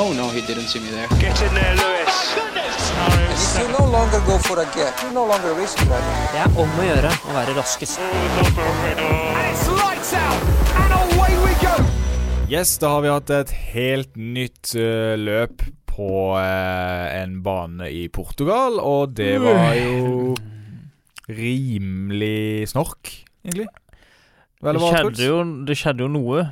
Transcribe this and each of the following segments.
Oh no, he didn't see me there. Get in there, Lewis. You no longer go for a gap, You no longer risk that. Det er om å gjøre å være raskest. Yes, da har vi hatt et helt nytt uh, løp på uh, en bane i Portugal, og det var jo rimelig snork, egentlig. Vel, Det skjedde, jo, det skjedde jo noe.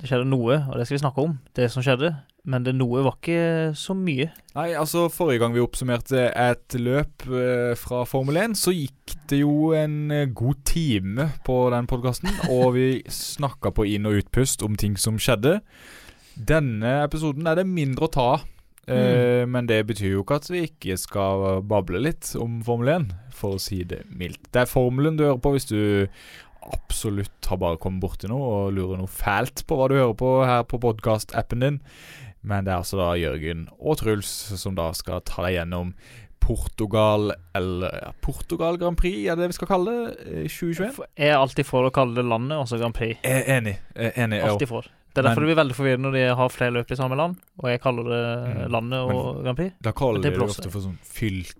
Det skjedde noe, og det skal vi snakke om. Det som skjedde. Men det noe var ikke så mye. Nei, altså Forrige gang vi oppsummerte et løp eh, fra Formel 1, så gikk det jo en eh, god time på den podkasten. og vi snakka på inn- og utpust om ting som skjedde. Denne episoden er det mindre å ta av. Eh, Men det betyr jo ikke at vi ikke skal bable litt om Formel 1, for å si det mildt. Det er formelen du hører på hvis du absolutt har bare kommet borti noe og lurer noe fælt på hva du hører på her på podkast-appen din. Men det er altså da Jørgen og Truls som da skal ta deg gjennom Portugal eller ja, Portugal Grand Prix, er det det vi skal kalle det? eh, 2021? Jeg er alltid for å kalle det landet, altså Grand Prix. Jeg er enig. Jeg er enig. Alltid for. Det er derfor Men- det blir veldig forvirrende når de har flere løp i samme land, og jeg kaller det Mm. landet og Grand Prix. Da kaller de det ofte for sånn fylke.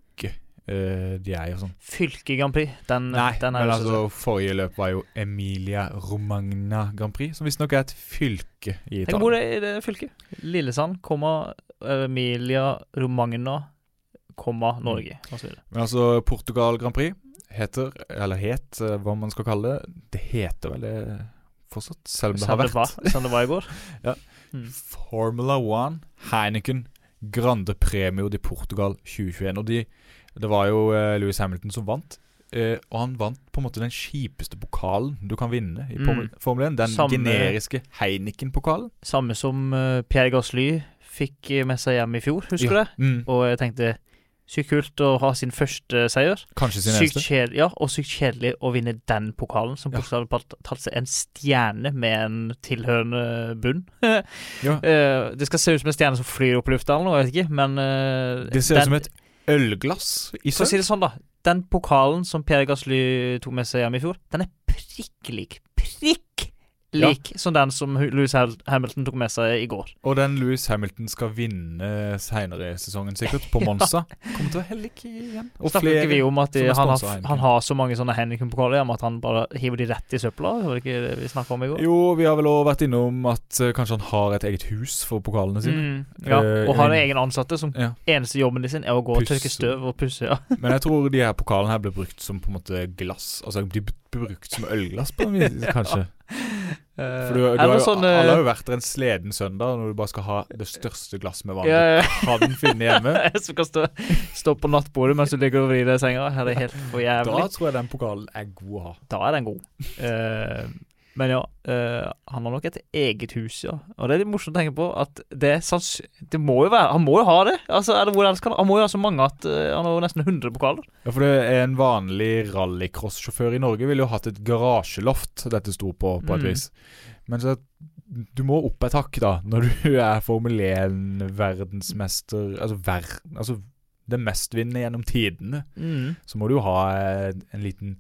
Eh, de er jo sånn Fylke Grand Prix. Den, Nei, den men altså forrige løp var jo Emilia Romagna Grand Prix, som visstnok er et fylke i Italia. det er i det fylket. Lillesand, komma, Emilia Romagna, komma, Norge, osv. så videre. Men altså, Portugal Grand Prix heter, eller het, eh, hva man skal kalle det Det heter vel det fortsatt, selv om det har vært. det var, som det var i går. Ja. Mm. Formula One, Heineken, Grande Premio de Portugal 2021. Og de, det var jo eh, Lewis Hamilton som vant. Uh, og han vant på en måte den kjipeste pokalen du kan vinne i Mm. Formel- Formel 1. Den Samme- generiske Heineken-pokalen. Samme som uh, Pierre Gasly fikk med seg hjem i fjor, husker du det? Mm, Og jeg tenkte sykt kult å ha sin første seier. kanskje sin Sykt eneste. ja, og sykt kjedelig å vinne den pokalen, som Ja. talt tatt seg en stjerne med en tilhørende bunn. Ja. uh, det skal se ut som en stjerne som flyr opp i lufta eller noe, jeg vet ikke, men uh, Det ser ut som et ølglass i For å si det sånn, da. Den pokalen som Per Gasly tok med seg hjem i fjor, den er prikk lik. Prikk lik som den som Louis Hamilton tok med seg i går. Og den Louis Hamilton skal vinne seinere i sesongen, sikkert, på Monza. Kommer til å helle igjen. Og Snakker ikke vi om at de, han, har, han har så mange sånne Heineken-pokaler Om at han bare hiver de rett i søpla? Var det ikke det vi snakka om i går? Jo, vi har vel også vært innom at uh, kanskje han har et eget hus for pokalene sine. Mm, ja, uh, og har en- egen ansatte som Ja. eneste jobben sin er å gå og tørke støv og pusse. Ja. Men jeg tror de her pokalene her blir brukt som på en måte glass. Altså de blir brukt som ølglass, på en vis, kanskje. For du, du har jo, sånn Alle har eh, jo vært der en sleden søndag når du bare skal ha det største glasset med vann ja, ja. du kan finne hjemme. Som kan stå, stå på nattbordet mens du ligger og vrir deg i senga. Det er helt for jævlig. Da tror jeg den pokalen er god å ha. Da er den god. Eh, men ja, eh, han har nok et eget hus, ja. Og det er litt morsomt å tenke på at det sanns... Det må jo være Han må jo ha det. Altså, er det hvor ellers kan Han må jo ha så mange at eh, han har nesten 100 pokaler. Ja, for det er En vanlig rallycross-sjåfør i Norge ville jo hatt et garasjeloft dette sto på, på et Mm. vis. Men så du må opp et hakk, da, når du er Formel 1-verdensmester Altså, ver, altså det mestvinnende gjennom tidene. Mm. Så må du jo ha en, en liten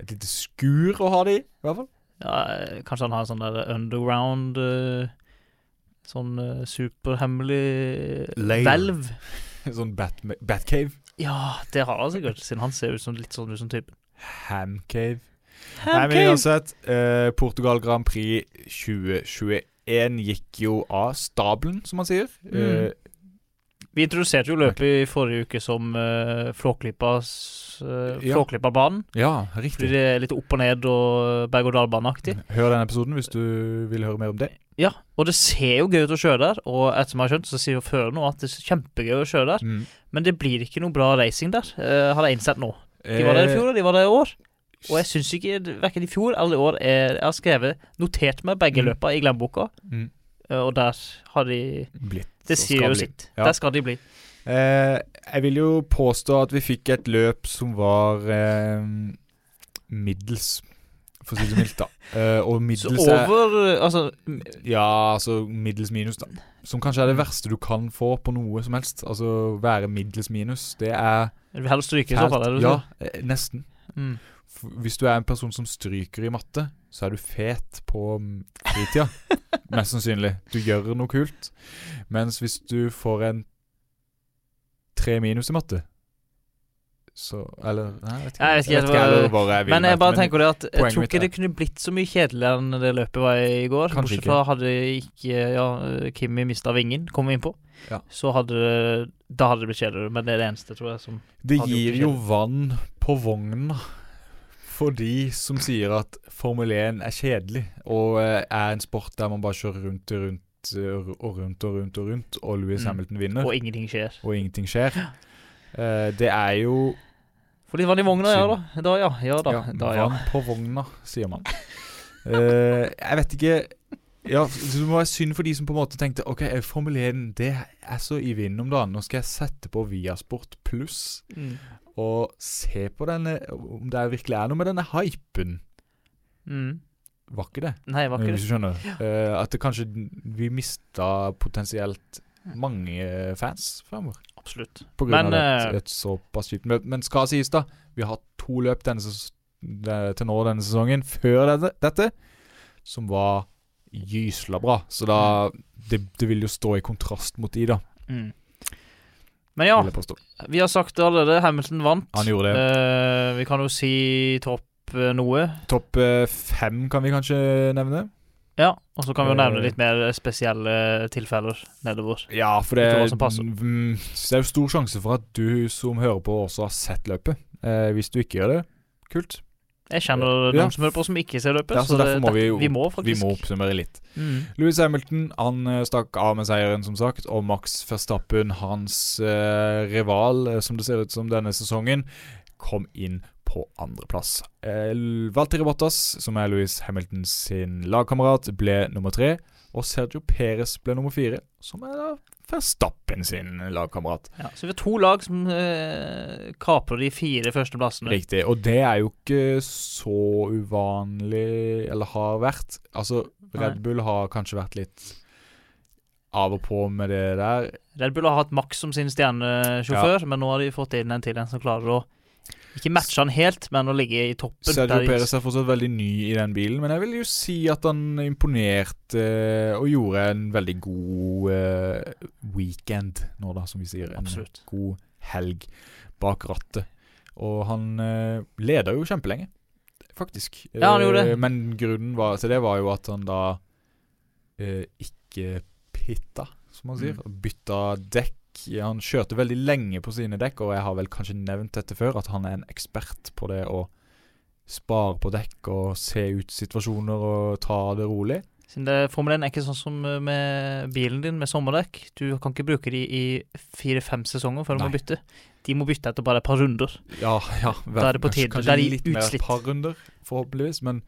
et lite skur å ha det i, i hvert fall. Ja, eh, kanskje han har sånn der underground eh, Sånn eh, superhemmelig hvelv. Sånn Bat Batcave. Ja, det har han sikkert, siden han ser ut som litt sånn ut som typen. Hamcave. Nei, men uansett, eh, Portugal Grand Prix 2021 gikk jo av stabelen, som man sier. Mm. Eh, Vi introduserte jo løpet i forrige uke som uh, Flåklypas uh, Ja. ja, riktig. Fordi det er litt opp og ned og berg-og-dal-baneaktig. Hør den episoden hvis du vil høre mer om det. Ja, og det ser jo gøy ut å kjøre der, og etter som jeg har skjønt, så sier jo føreren nå at det er kjempegøy å kjøre der, Mm. men det blir ikke noe bra racing der, uh, har jeg innsett nå. De var der i Eh, fjor, og de var der i år. Og jeg syns ikke verken i fjor eller i år er, Jeg har skrevet, notert meg begge Mm. løpa i glemmeboka, Mm. Eh, og der har de Blitt. Det sier jo sitt. Ja. Der skal de bli. Eh, jeg vil jo påstå at vi fikk et løp som var eh, middels, for å si det mildt, da. Eh, og Så middels er over Altså Ja, altså middels minus, da. Som kanskje er det verste du kan få på noe som helst. Altså være middels minus. Det er Du vil helst stryke i så fall. Ja, eh, nesten. Mm. Hvis du er en person som stryker i matte, så er du fet på mm, fritida. Mest sannsynlig. Du gjør noe kult. Mens hvis du får en tre minus i matte så Eller Nei, jeg vet ikke. Jeg vet ikke, jeg vet ikke hvor jeg Men jeg bare tenker det at jeg tror ikke det kunne blitt så mye kjedeligere enn det løpet var i går. Kanskje Bortsett fra hadde ikke ja, Kimmy mista vingen, kom vi inn på, Ja. så hadde Da hadde det blitt kjedeligere. Men det er det eneste, tror jeg, som Det gir jo vann på vogna for de som sier at Formel 1 er kjedelig, og eh, er en sport der man bare kjører rundt og rundt eh, og rundt og rundt og rundt, og Louis Mm. Hamilton vinner, Og ingenting skjer. og ingenting skjer. Eh, det er jo Få litt vann i vogna, ja da. Da, ja. Ja da. ja, da, ja. vann på vogna, sier man. Eh, jeg vet ikke Ja, Det må være synd for de som på en måte tenkte Ok, Formel 1 det er så i vinden om dagen. Nå skal jeg sette på Viasport pluss Mm. Og se på denne Om det virkelig er noe med denne hypen. Mm. Var ikke det? Nei, var ikke Hvis du skjønner. Eh, at det kanskje vi mista potensielt mange fans fremover. Absolutt. På grunn Men, av et, eh, et såpass kjipt løp. Men skal sies, da. Vi har hatt to løp denne til nå denne sesongen før dette, dette som var gysla bra. Så da det, det vil jo stå i kontrast mot de, da. Mm. Men ja, vi har sagt det allerede. Hamilton vant. Han gjorde det. Uh, vi kan jo si topp uh, noe. Topp uh, fem kan vi kanskje nevne. Ja, og så kan vi jo nevne litt mer spesielle tilfeller nedover. Ja, for det, passer. mm, det er jo stor sjanse for at du som hører på, også har sett løpet. Eh, hvis du ikke gjør det, kult. Jeg kjenner Ja. noen som hører på som ikke ser løpet, Ja, så derfor må vi jo- vi må Vi må oppsummere litt. Mm. Louis Hamilton han eh, stakk av med seieren, som sagt. Og Max Verstappen, hans eh, rival, eh, som det ser ut som denne sesongen, kom inn på andreplass. Eh, Valtteri Bottas, som er Louis Hamilton sin lagkamerat, ble nummer tre. Og Sergio Perez ble nummer fire, som er da Verstappen sin lagkamerat. Ja, så vi har to lag som eh, kaprer de fire førsteplassene. Riktig. Og det er jo ikke så uvanlig, eller har vært. Altså, Red. Bull har kanskje vært litt av og på med det der. Red Bull har hatt Max som sin stjernesjåfør, men nå har de fått inn en til en som klarer å ikke matche han helt, men å ligge i toppen. Sergio Perez er fortsatt veldig ny i den bilen, men jeg vil jo si at han imponerte eh, og gjorde en veldig god eh, weekend nå, da, som vi sier. En Absolutt. god helg bak rattet. Og han eh, leder jo kjempelenge, faktisk. Ja, han gjorde det. Men grunnen var, til det var jo at han da ikke pitta, som man sier. Mm. Bytta dekk. Ja, Han kjørte veldig lenge på sine dekk, og jeg har vel kanskje nevnt dette før, at han er en ekspert på det å spare på dekk og se ut situasjoner og ta det rolig. Siden det, Formel 1 er ikke sånn som eh, med bilen din med sommerdekk. Du kan ikke bruke de i fire-fem sesonger før du må bytte. De må bytte etter bare et par runder. Ja, ja. Da er det på kanskje- tide. Kanskje Da er de litt mer et par runder, forhåpentligvis. Men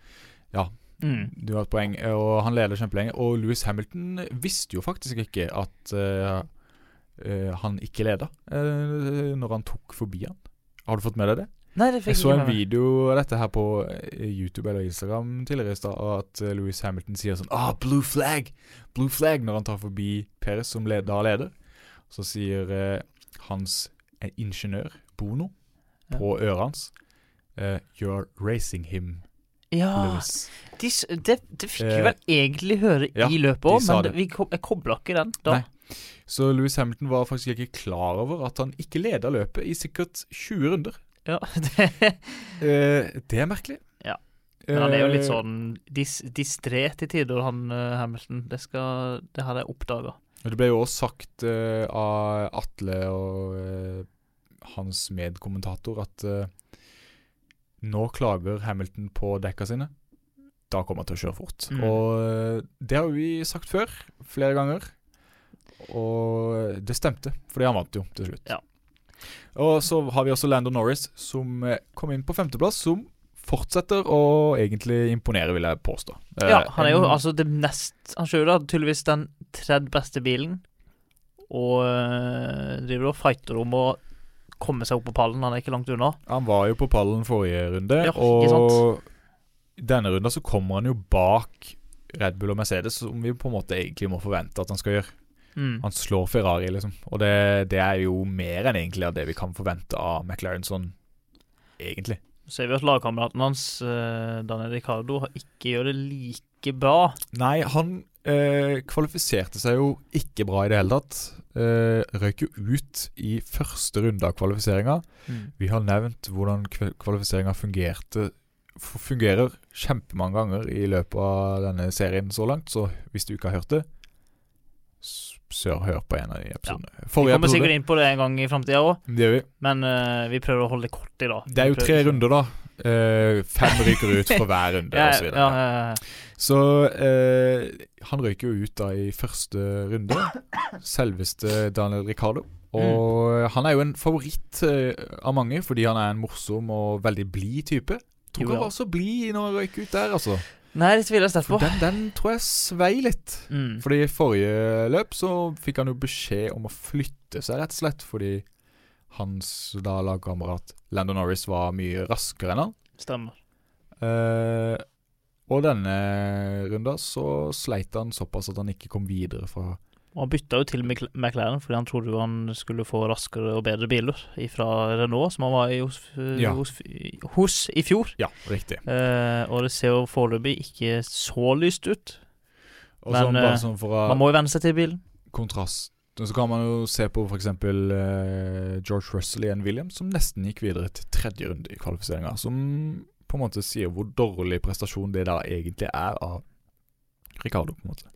Mm. du har et poeng. Og han leder kjempelenge. Og Louis Hamilton visste jo faktisk ikke at eh, han ikke leda eh, når han tok forbi han. Har du fått med deg det? Nei, det Jeg så en video av dette her på eh, YouTube eller Instagram tidligere i stad, at eh, Louis Hamilton sier sånn Ah, blue flag! Blue flag! Når han tar forbi Perez, som led, da leder. Så sier eh, hans eh, ingeniør, Bono, Ja. på øret hans eh, You're racing him, Ja, de, det, det fikk vi Eh, vel egentlig høre i løpet òg, men det. vi kom, jeg kobla ikke den da. Nei. Så Louis Hamilton var faktisk ikke klar over at han ikke leda løpet i sikkert 20 runder. Ja, det, Eh, det er merkelig. Ja. men han er jo litt Eh, sånn dis, distré til tider, han eh, Hamilton. Det, skal, det hadde jeg oppdaga. Det ble jo også sagt eh, av Atle og eh, hans medkommentator at eh, nå klager Hamilton på dekka sine. Da kommer han til å kjøre fort. Mm. Og det har vi sagt før, flere ganger. Og det stemte, fordi han vant jo til slutt. Ja. Og så har vi også Lando Norris, som eh, kom inn på femteplass, som fortsetter å egentlig imponere, vil jeg påstå. Eh, Ja, han er jo altså det nest Han kjører da tydeligvis den tredje beste bilen, og øh, driver og fighter om å komme seg opp på pallen. Han er ikke langt unna. Han var jo på pallen forrige runde, Ja, og denne runden så kommer han jo bak Red Bull og Mercedes, som vi på en måte egentlig må forvente at han skal gjøre. Mm. Han slår Ferrari, liksom. Og det, det er jo mer enn egentlig av det vi kan forvente av McLaren sånn egentlig. ser vi at lagkameraten hans, uh, Daniel Ricardo, ikke gjør det like bra. Nei, han uh, kvalifiserte seg jo ikke bra i det hele tatt. Uh, røyk jo ut i første runde av kvalifiseringa. Vi har nevnt hvordan kvalifiseringa fungerte fungerer kjempemange ganger i løpet av denne serien så langt, så hvis du ikke har hørt det, s- sør hør på en av de episodene. Vi Forrige kommer sikkert inn på det en gang i framtida òg, vi. men uh, vi prøver å holde det kort i dag. Det er jo tre runder, da. Uh, fem ryker ut for hver runde, Ja, osv. så ja, ja, ja. Så uh, han røyker jo ut da i første runde. Selveste Daniel Ricardo. Og han er jo en favoritt av mange fordi han er en morsom og veldig blid type. Tror Jo, han var så blid når han røyk ut der, altså. Nei, det tviler jeg sterkt på. den, den tror jeg svei litt. Mm. Fordi i forrige løp så fikk han jo beskjed om å flytte seg, rett og slett. Fordi hans da lagkamerat Landon Norris var mye raskere enn han. Stemmer. Eh, og denne runda så sleit han såpass at han ikke kom videre fra Og han bytta jo til Mc- McLaren fordi han trodde jo han skulle få raskere og bedre biler fra Renault, som han var i hos, eh, Ja. hos, hos i fjor. Ja, riktig. Eh, og det ser jo foreløpig ikke så lyst ut. Og Men, sånn eh, sånn for å Man må jo venne seg til bilen. kontrast Så kan man jo se på f.eks. Eh, George Russell i en Williams, som nesten gikk videre til tredje runde i kvalifiseringa. Som på en måte sier hvor dårlig prestasjon det da egentlig er av Ricardo. på en måte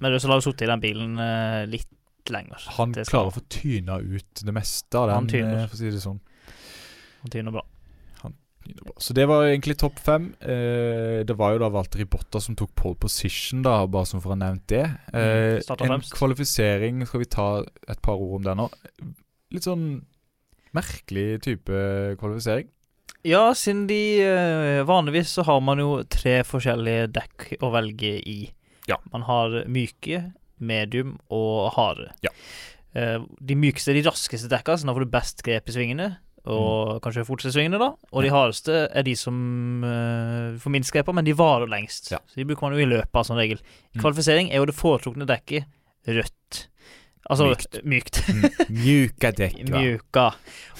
Men så har jo sitte i den bilen eh, litt lenger. Han skal klarer å få tyna ut det meste av Han den, tyner. eh, for å si det sånn. Han tyner bra. Så det var egentlig topp fem. Eh, det var jo da Walter Botta som tok pole position, da, bare som for å ha nevnt det. Eh, Mm, en fremst. kvalifisering, skal vi ta et par ord om det nå? Litt sånn merkelig type kvalifisering. Ja, siden de eh, Vanligvis så har man jo tre forskjellige dekk å velge i. Ja. Man har myke, medium og harde. Ja. Eh, de mykeste er de raskeste dekka, så da får du best grep i svingene. Og kanskje forteste svingene, da. Og de Mm. Hardeste er de som uh, får minst grep men de varer lengst. Ja. Så de bruker man jo i løpet av som regel. Mm. Kvalifisering er jo det foretrukne dekket rødt. Altså Mykt. mykt. Mm, Mjuka dekk. Mjuka.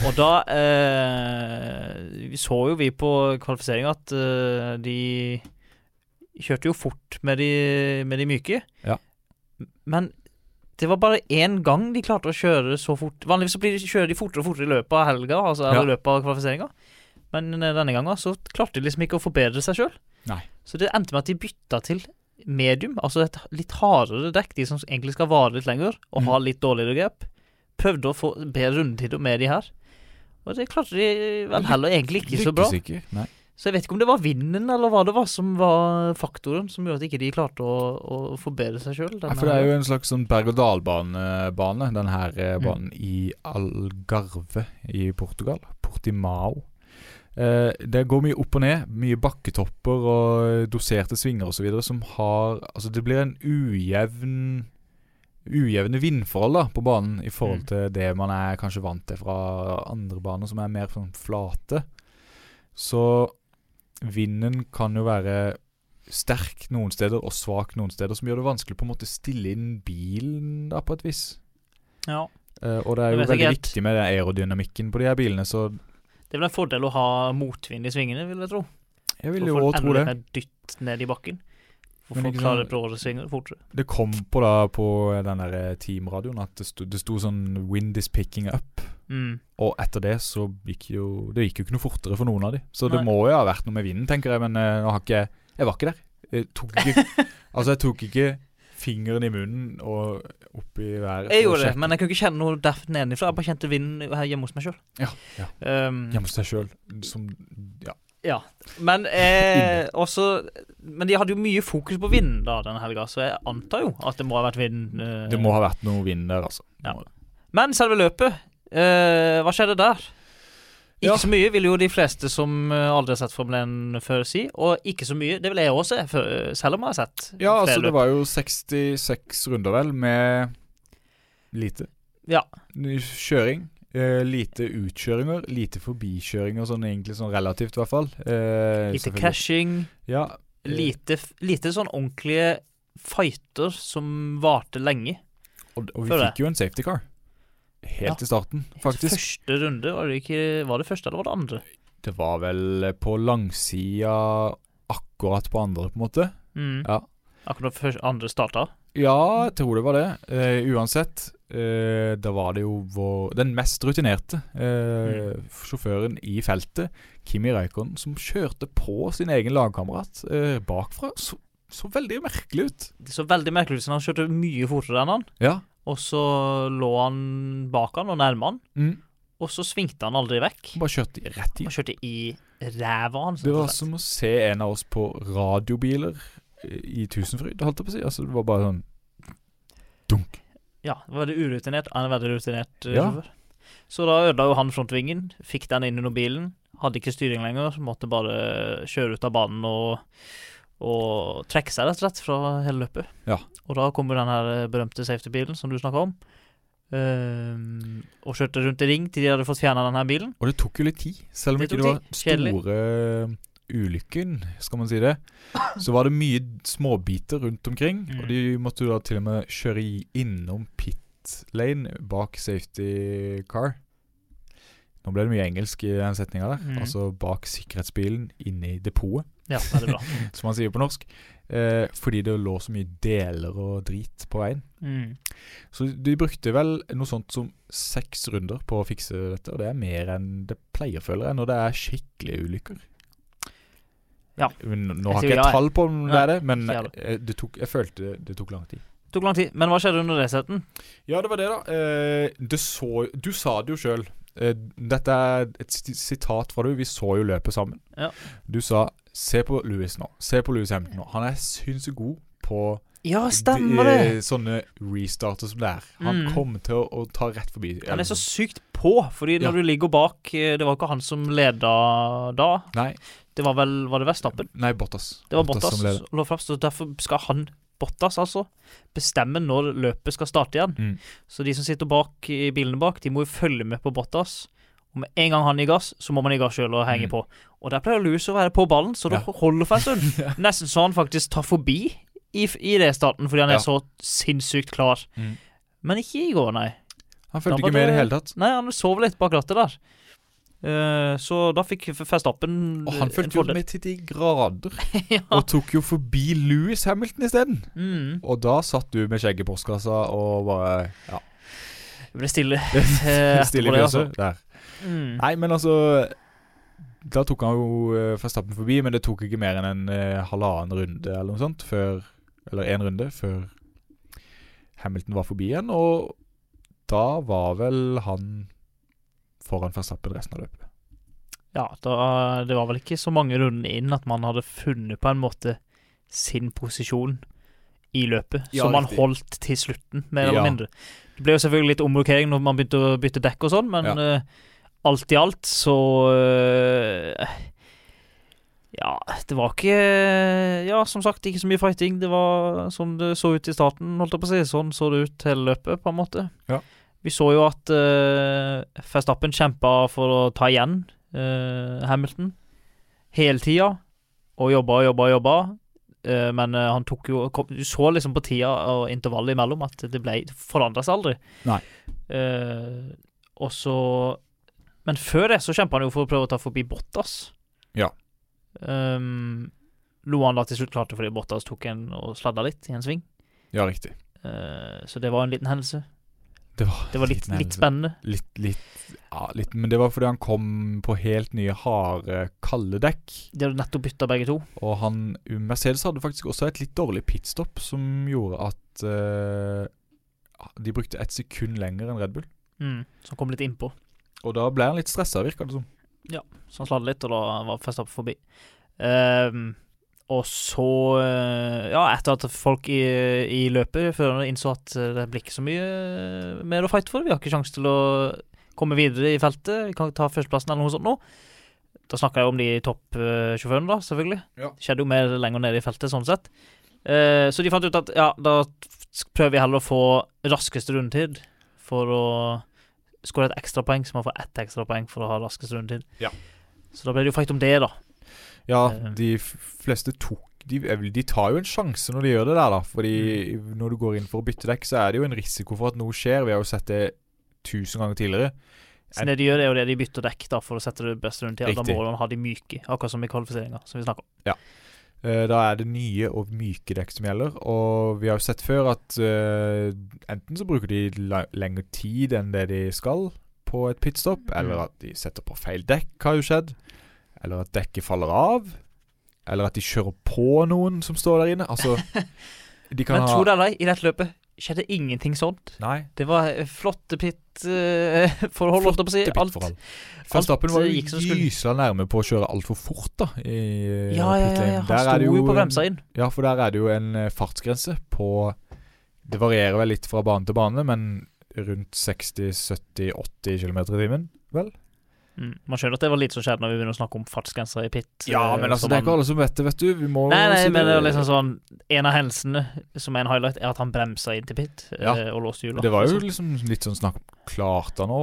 Og da uh, så jo vi på kvalifisering at de kjørte jo fort med de, med de myke. Ja. Men det var bare én gang de klarte å kjøre så fort. Vanligvis så blir de, kjører de fortere og fortere i løpet av helga, altså Ja. løpet av kvalifiseringa. Men eh, denne gangen så klarte de liksom ikke å forbedre seg sjøl. Så det endte med at de bytta til medium, altså et litt hardere dekk, de som egentlig skal vare litt lenger og Mm. ha litt dårligere grep. Prøvde å få bedre rundetider med de her. Og det klarte de vel heller egentlig ikke så bra. Lykkes ikke. Nei. Så jeg vet ikke om det var vinden eller hva det var som var faktoren som gjorde at ikke de klarte å, å forbedre seg sjøl. Ja, for det er jo en slags sånn berg-og-dal-bane, den her eh, Mm. banen i Algarve i Portugal. Portimao. Eh, det går mye opp og ned, mye bakketopper og doserte svinger osv. som har Altså, det blir en ujevn Ujevne vindforhold da på banen i forhold Mm. til det man er kanskje vant til fra andre baner, som er mer sånn flate. Så vinden kan jo være sterk noen steder og svak noen steder, som gjør det vanskelig på en måte stille inn bilen da på et vis. Ja. Uh, og det er jo veldig helt. viktig med aerodynamikken på de her bilene, så Det er vel en fordel å ha motvind i svingene, vil jeg tro. jeg vil jo òg tro det. dytt ned i bakken. For folk klarer bråere svinger fortere. Det kom på da på den der eh, teamradioen at det sto, det sto sånn 'Wind is picking up'. Mm. Og etter det så gikk jo Det gikk jo ikke noe fortere for noen av de. Så det må jo ha vært noe med vinden, tenker jeg, men uh, nå har ikke jeg Jeg var ikke der. Jeg tok ikke Altså, jeg tok ikke fingeren i munnen og opp i været. Jeg gjorde det, men jeg kunne ikke kjenne noe der nedenfra. Jeg bare kjente vinden her hjemme hos meg sjøl. Ja, ja. Um, Hjemme hos deg sjøl. Som Ja. Ja. Men eh, også Men de hadde jo mye fokus på vind da denne helga, så jeg antar jo at det må ha vært vind. eh, Det må ha vært noe vind der, altså. Ja. Men selve løpet, eh, hva skjedde der? Ikke Ja. så mye, vil jo de fleste som eh, aldri har sett Formel 1 før si. Og ikke så mye, det vil jeg også se, selv om jeg har sett Ja, altså løp. det var jo 66 runder, vel, med lite Ja. kjøring. Eh, lite utkjøringer, lite forbikjøringer, sånn egentlig sånn relativt, i hvert fall. Eh, Lite cashing, Ja, lite, lite sånn ordentlige fighter som varte lenge. og, og vi fikk jo en safety car. Helt i starten, faktisk. Første runde, var det ikke Var det første eller var det andre? Det var vel på langsida akkurat på andre, på en måte. Mm. Ja. Akkurat før andre starta. Ja, jeg tror det var det. Uh, uansett, uh, da var det jo vår, den mest rutinerte eh, sjåføren i feltet, Kimi Reikon, som kjørte på sin egen lagkamerat bakfra. Så, så veldig merkelig ut. Det så veldig merkelig ut. som Han kjørte mye fortere enn han. Ja. Og så lå han bak han og nærma han. Mm. Og så svingte han aldri vekk. Bare kjørte rett i. Bare kjørte i ræva hans. Det var som å se en av oss på radiobiler eh, i Tusenfryd, holdt jeg på å si. Altså, det var bare sånn dunk. Ja, det var veldig urutinert. Han er veldig rutinert eh, Ja. sjåfør. Så da ødela jo han frontvingen. Fikk den inn under bilen. Hadde ikke styring lenger. Måtte bare kjøre ut av banen og, og trekke seg, rett og slett, fra hele løpet. Ja. Og da kommer den her eh, berømte safety-bilen som du snakka om. Ehm, og kjørte rundt i ring til de hadde fått fjerna denne bilen. Og det tok jo litt tid, selv om Det ikke det var tid. Kjedelig. store eh, ulykken, skal man si det. Så var det mye småbiter rundt omkring, Mm. og de måtte jo da til og med kjøre innom pit lane bak safety car. Nå ble det mye engelsk i den setninga der. Mm. Altså bak sikkerhetsbilen inne i depotet, Ja, veldig bra. som man sier på norsk. Eh, fordi det lå så mye deler og drit på veien. Mm. Så de brukte vel noe sånt som seks runder på å fikse dette, og det er mer enn det pleier, føler jeg, når det er skikkelige ulykker. Ja. Nå har jeg ikke jeg tall på om det ja, er det, men eh, det tok, jeg følte det tok lang tid. Tok lang tid. Men hva skjedde under resetten? Ja, det var det, da. Eh, det så, du sa det jo sjøl. Eh, dette er et sitat fra du. Vi så jo løpet sammen. Ja. Du sa 'se på Louis nå'. Se på Louis Hampton nå. Han er sinnssykt god på Ja, stemmer det! De, sånne restarter som det er. Han Mm. kommer til å, å ta rett forbi. Han er så sykt på, fordi når Ja. du ligger bak eh, Det var ikke han som leda da. Nei, Det var vel Var det Verstappen? nei Bottas. Det var Bottas Bottas som leda. derfor skal han, Bottas altså, bestemmer når løpet skal starte igjen. Mm. Så de som sitter bak i bilene bak, de må jo følge med på Bottas. Og med en gang han gir gass, så må man gi gass sjøl og henge Mm. på. Og der pleier Louis å være på ballen, så det Ja. holder for en stund. Nesten så han faktisk tar forbi i, i starten fordi han Ja. er så sinnssykt klar. Mm. Men ikke i går, nei. Han følte fulgte ikke med i det det- hele tatt. Nei, han sov litt bak rattet der. Eh, så da fikk Verstappen Og han en fulgte jo med til de grader, ja. og tok jo forbi Louis Hamilton isteden. Mm. Og da satt du med skjegget i postkassa og bare Ja. Det ble stille. eh, Stille i fjøset. altså. Der. Mm. Nei, men altså Da tok han jo Verstappen forbi, men det tok ikke mer enn en eh, halvannen runde eller noe sånt før Eller én runde før Hamilton var forbi igjen, og da var vel han foran Verstappen resten av løpet. Ja, da, det var vel ikke så mange runder inn at man hadde funnet på en måte sin posisjon i løpet, Ja, som man riktig. holdt til slutten, mer Ja. eller mindre. Det ble jo selvfølgelig litt omrokering når man begynte å bytte dekk og sånn, men Ja. uh, alt i alt så uh, Ja, det var ikke Ja, som sagt, ikke så mye fighting. Det var sånn det så ut i starten, holdt jeg på å si. Sånn så det ut hele løpet, på en måte. Ja. Vi så jo at uh, Verstappen kjempa for å ta igjen uh, Hamilton hele tida, og jobba og jobba og jobba. Uh, men uh, han tok jo kom, Du så liksom på tida og intervallet imellom at det ble forandra seg aldri. Nei. Og så Men før det så kjempa han jo for å prøve å ta forbi Bottas. Ja. Um, Lo han da til slutt klarte fordi Bottas tok en og sladda litt i en sving. Ja, riktig. Så det var en liten hendelse. Det var, Det var litt, litt spennende. Litt, litt, ja, litt Men det var fordi han kom på helt nye, harde, kalde dekk. De hadde nettopp bytta begge to. Og han Mercedes hadde faktisk også et litt dårlig pitstop som gjorde at uh, de brukte ett sekund lenger enn Red Bull. Mm, han kom litt innpå. Og da ble han litt stressa, virka det som. Ja, Så han sladde litt, og da var Verstappen forbi. Ehm, og så eh, Ja, etter at folk i, i løpet Førerne innså at det blir ikke så mye eh, mer å fighte for. Vi har ikke sjanse til å komme videre i feltet. Vi kan ikke ta førsteplassen eller noe sånt nå. Da snakker jeg om de toppsjåførene, da, selvfølgelig. Ja. Det skjedde jo mer lenger nede i feltet, sånn sett. Eh, så de fant ut at ja, da prøver vi heller å få raskeste rundetid for å skåre et ekstrapoeng, så man får ett ekstrapoeng for å ha raskeste rundetid. Ja. Så da ble det jo fight om det, da. Ja, Eh. de fleste tok de, de tar jo en sjanse når de gjør det der, da. Fordi når du går inn for å bytte dekk, så er det jo en risiko for at noe skjer. Vi har jo sett det tusen ganger tidligere. Så det de gjør, er jo det de bytter dekk da for å sette det beste rundt til. Da må de ha de myke, akkurat som i kvalifiseringa, som vi snakker om. Ja. Da er det nye og myke dekk som gjelder. Og vi har jo sett før at uh, enten så bruker de lengre tid enn det de skal på et pitstop, Mm. eller at de setter på feil dekk, har jo skjedd. Eller at dekket faller av. Eller at de kjører på noen som står der inne. Altså De kan Men tro ha det eller ei, i dette løpet skjedde ingenting sånt. Nei. Det var eh, flotte pit-forhold, holdt jeg på å si. Alt. Førstappen Verstappen var eh, jo gikk gysla nærme på å kjøre altfor fort, da. I eh, Ja, ja, ja, ja. Han sto jo på bremsa inn. Ja, for der er det jo en eh, fartsgrense på Det varierer vel litt fra bane til bane, men rundt 60-70-80 km i timen, vel? Mm. Man skjønner at det var litt som skjedde når vi begynner å snakke om fartsgrenser i pit. Ja, eh, men altså, det er ikke alle som vet det, vet du. Vi må Nei, nei, si men det er liksom sånn En av hendelsene som er en highlight, er at han bremsa inn til pit Ja. eh, og låste hjula. Det var jo liksom litt sånn snakk Klarte han å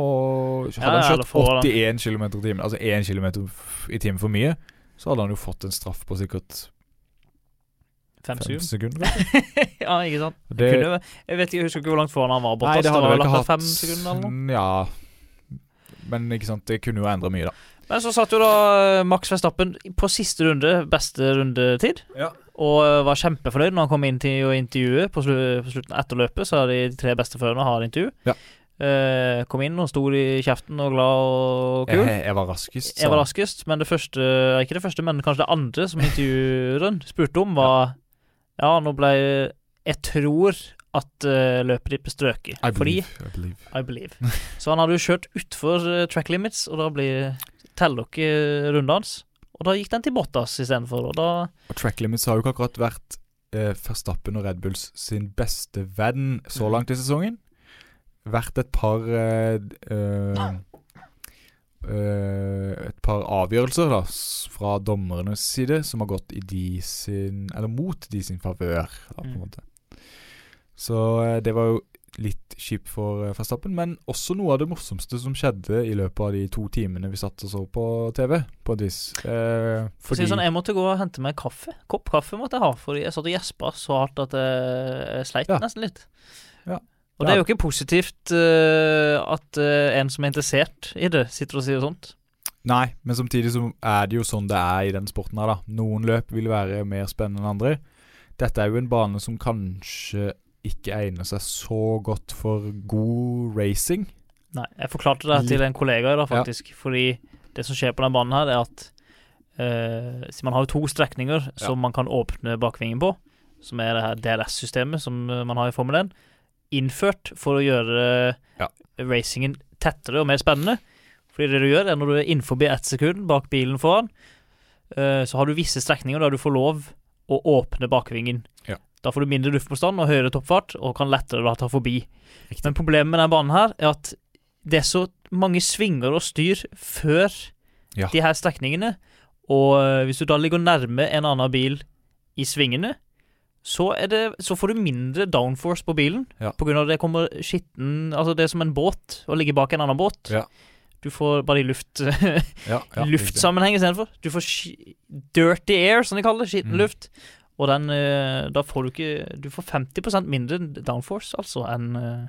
Hadde Ja, ja, han kjørt 81 km i timen, altså 1 km i timen for mye, så hadde han jo fått en straff på sikkert Fem fem sekunder. sekunder. ja, ikke sant. Det, Kunne, jeg vet ikke, jeg husker ikke hvor langt foran han var. nei, det hadde vel ikke hatt fem sekunder eller noe. Ja. Men ikke sant, det kunne jo endra mye, da. Men så satt jo da eh, Max Verstappen på siste runde, beste rundetid. Ja. Og eh, var kjempefornøyd når han kom inn til å intervjue på, slu, på slutten etter løpet. Så de tre beste førerne har intervju. Ja. Eh, kom inn og sto i kjeften og glad og kul. Jeg, jeg var raskest. Så. Jeg var raskest, men det første Ikke det første, men kanskje det andre som intervjueren spurte om, var Ja, nå ble Jeg tror at uh, løpet ditt ble strøket. I Fordi believe, I believe. I believe. Så han hadde jo kjørt utfor uh, track limits, og da blir teller dere runden hans. Og da gikk den til Bottas istedenfor, og da Og track limits har jo ikke akkurat vært uh, Verstappen og Red Bulls sin beste venn så Mhm. langt i sesongen. Vært et par uh, eh, eh, Et par avgjørelser da fra dommernes side som har gått i de sin Eller mot de sin favør, da, på en Mm. måte. Så eh, det var jo litt kjipt for eh, Verstappen, men også noe av det morsomste som skjedde i løpet av de to timene vi satt og så på TV, på et vis. Eh, For å si det sånn, Jeg måtte gå og hente meg kaffe. Kopp kaffe måtte jeg ha, fordi jeg satt og gjespa så hardt at jeg, jeg sleit Ja. nesten litt. Ja. Og det er jo ikke positivt uh, at uh, en som er interessert i det, sitter og sier sånt. Nei, men samtidig så er det jo sånn det er i den sporten her, da. Noen løp vil være mer spennende enn andre. Dette er jo en bane som kanskje ikke egner seg så godt for god racing. Nei, jeg forklarte det til en kollega i dag, Ja. faktisk. Fordi det som skjer på den banen her, er at uh, Man har jo to strekninger som man kan åpne bakvingen på, som er det her DRS-systemet som eh, man har i Formel 1. Innført for å gjøre Ja. racingen tettere og mer spennende. Fordi det du gjør, er når du er innenfor ett sekund bak bilen foran, uh, så har du visse strekninger der du får lov å åpne bakvingen. Da får du mindre luftmotstand og høyere toppfart, og kan lettere da ta forbi. Riktig. Men problemet med denne banen her er at det er så mange svinger og styr før Ja. de her strekningene. Og øh, hvis du da ligger nærme en annen bil i svingene, så, er det, så får du mindre downforce på bilen. Ja. På grunn av det kommer skitten Altså, det er som en båt å ligge bak en annen båt. Ja. Du får bare i luft Ja, ja, luftsammenheng istedenfor. Du får dirty air, som de kaller det. Skitten Mm. Og den øh, Da får du ikke Du får 50% mindre downforce, altså, enn øh,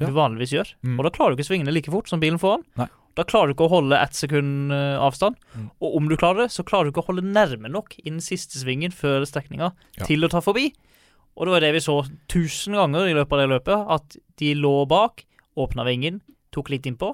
enn Ja. du vanligvis gjør. Mm. Og da klarer du ikke svingene like fort som bilen foran. Nei. Da klarer du ikke å holde ett sekund øh, avstand. Mm. Og om du klarer det, så klarer du ikke å holde nærme nok i den siste svingen før strekninga Ja. til å ta forbi. Og det var det vi så tusen ganger i løpet av det løpet. At de lå bak, åpna vingen, tok litt innpå,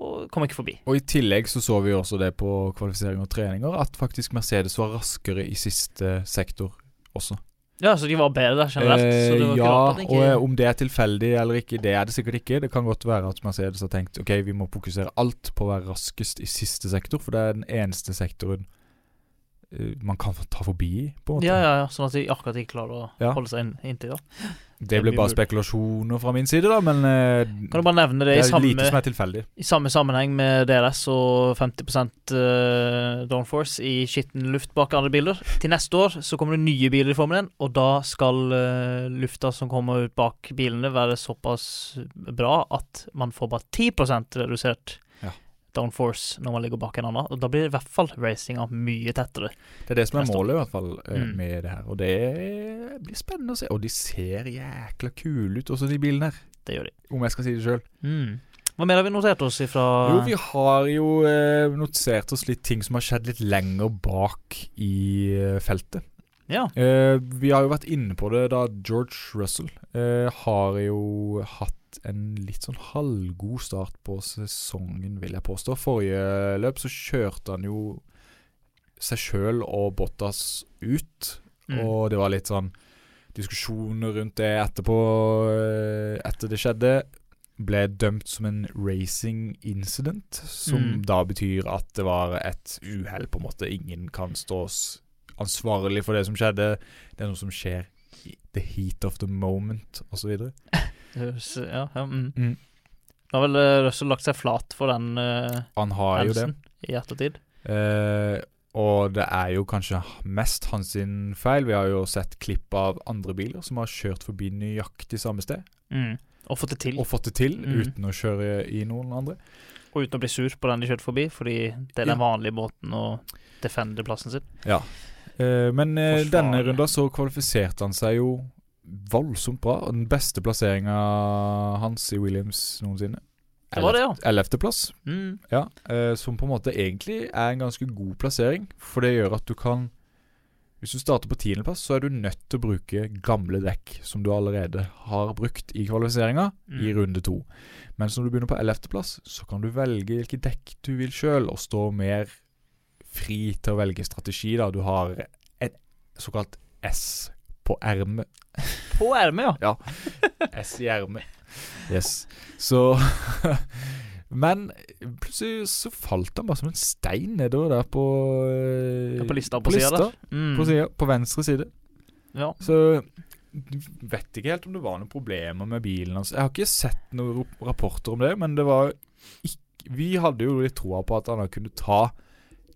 og kom ikke forbi. Og i tillegg så så vi også det på kvalifisering og treninger, at faktisk Mercedes var raskere i siste sektor også. Ja, så de var bedre generelt. så det var Eh, ja, rart og eh, om det er tilfeldig eller ikke, det er det sikkert ikke. Det kan godt være at Mercedes har tenkt ok, vi må fokusere alt på å være raskest i siste sektor, for det er den eneste sektoren man kan ta forbi på en måte. Ja, ja, ja, sånn at de akkurat ikke klarer å Ja. holde seg inn, inntil. da Det ble bare spekulasjoner fra min side, da, men eh, Kan du bare nevne det, det i, er samme, lite som er tilfeldig. i samme sammenheng med DLS og 50 uh, downforce i skitten luft bak andre biler. Til neste år så kommer det nye biler i Formel 1, og da skal eh, lufta som kommer ut bak bilene, være såpass bra at man får bare 10 redusert. Downforce når man ligger bak en annen. Og da blir i hvert fall racinga mye tettere. Det er det som er målet, i hvert fall, eh, Mm. med det her. Og det blir spennende å se. Og de ser jækla kule ut, også de bilene her. Det gjør de. Om jeg skal si det sjøl. Mm. Hva mer har vi notert oss ifra Jo, vi har jo eh, notert oss litt ting som har skjedd litt lenger bak i eh, feltet. Ja. Eh, vi har jo vært inne på det da George Russell eh, har jo hatt en litt sånn halvgod start på sesongen, vil jeg påstå. Forrige løp så kjørte han jo seg sjøl og Bottas ut, Mm. og det var litt sånn diskusjoner rundt det etterpå, eh, etter det skjedde. Ble dømt som en racing incident, som Mm. da betyr at det var et uhell, på en måte. Ingen kan stås ansvarlig for det som skjedde. Det er noe som skjer the heat of the moment, osv. Høres- Ja, ja, mm. Mm. Nå har vel eh, Russell lagt seg flat for den uh, Han har jo det. i ettertid. Eh, og det er jo kanskje mest hans feil. Vi har jo sett klipp av andre biler som har kjørt forbi nøyaktig samme sted, Mm. Og fått det til. og fått det til Mm. uten å kjøre i noen andre. Og uten å bli sur på den de kjørte forbi, fordi det er den vanlige måten å defende plassen sin. Ja. Eh, men eh, denne runden så kvalifiserte han seg jo voldsomt bra. Og Den beste plasseringa hans i Williams noensinne. Det, ja. Ellevteplass. Mm. Ja, eh, som på en måte egentlig er en ganske god plassering. For det gjør at du kan Hvis du starter på tiendeplass, så er du nødt til å bruke gamle dekk som du allerede har brukt i kvalifiseringa i Mm. runde to. Mens når du begynner på ellevteplass, så kan du velge hvilke dekk du vil sjøl, og stå mer fri til å velge strategi. da Du har et såkalt S på ermet. På ermet, ja. ja. S i ermet. Yes. Så Men plutselig så falt han bare som en stein nedover der på eh, Ja, på lista på sida der. Mm. På, siden, på venstre side. Ja. Så vet ikke helt om det var noen problemer med bilen hans. Jeg har ikke sett noen rapporter om det, men det var ikke Vi hadde jo litt troa på at han kunne ta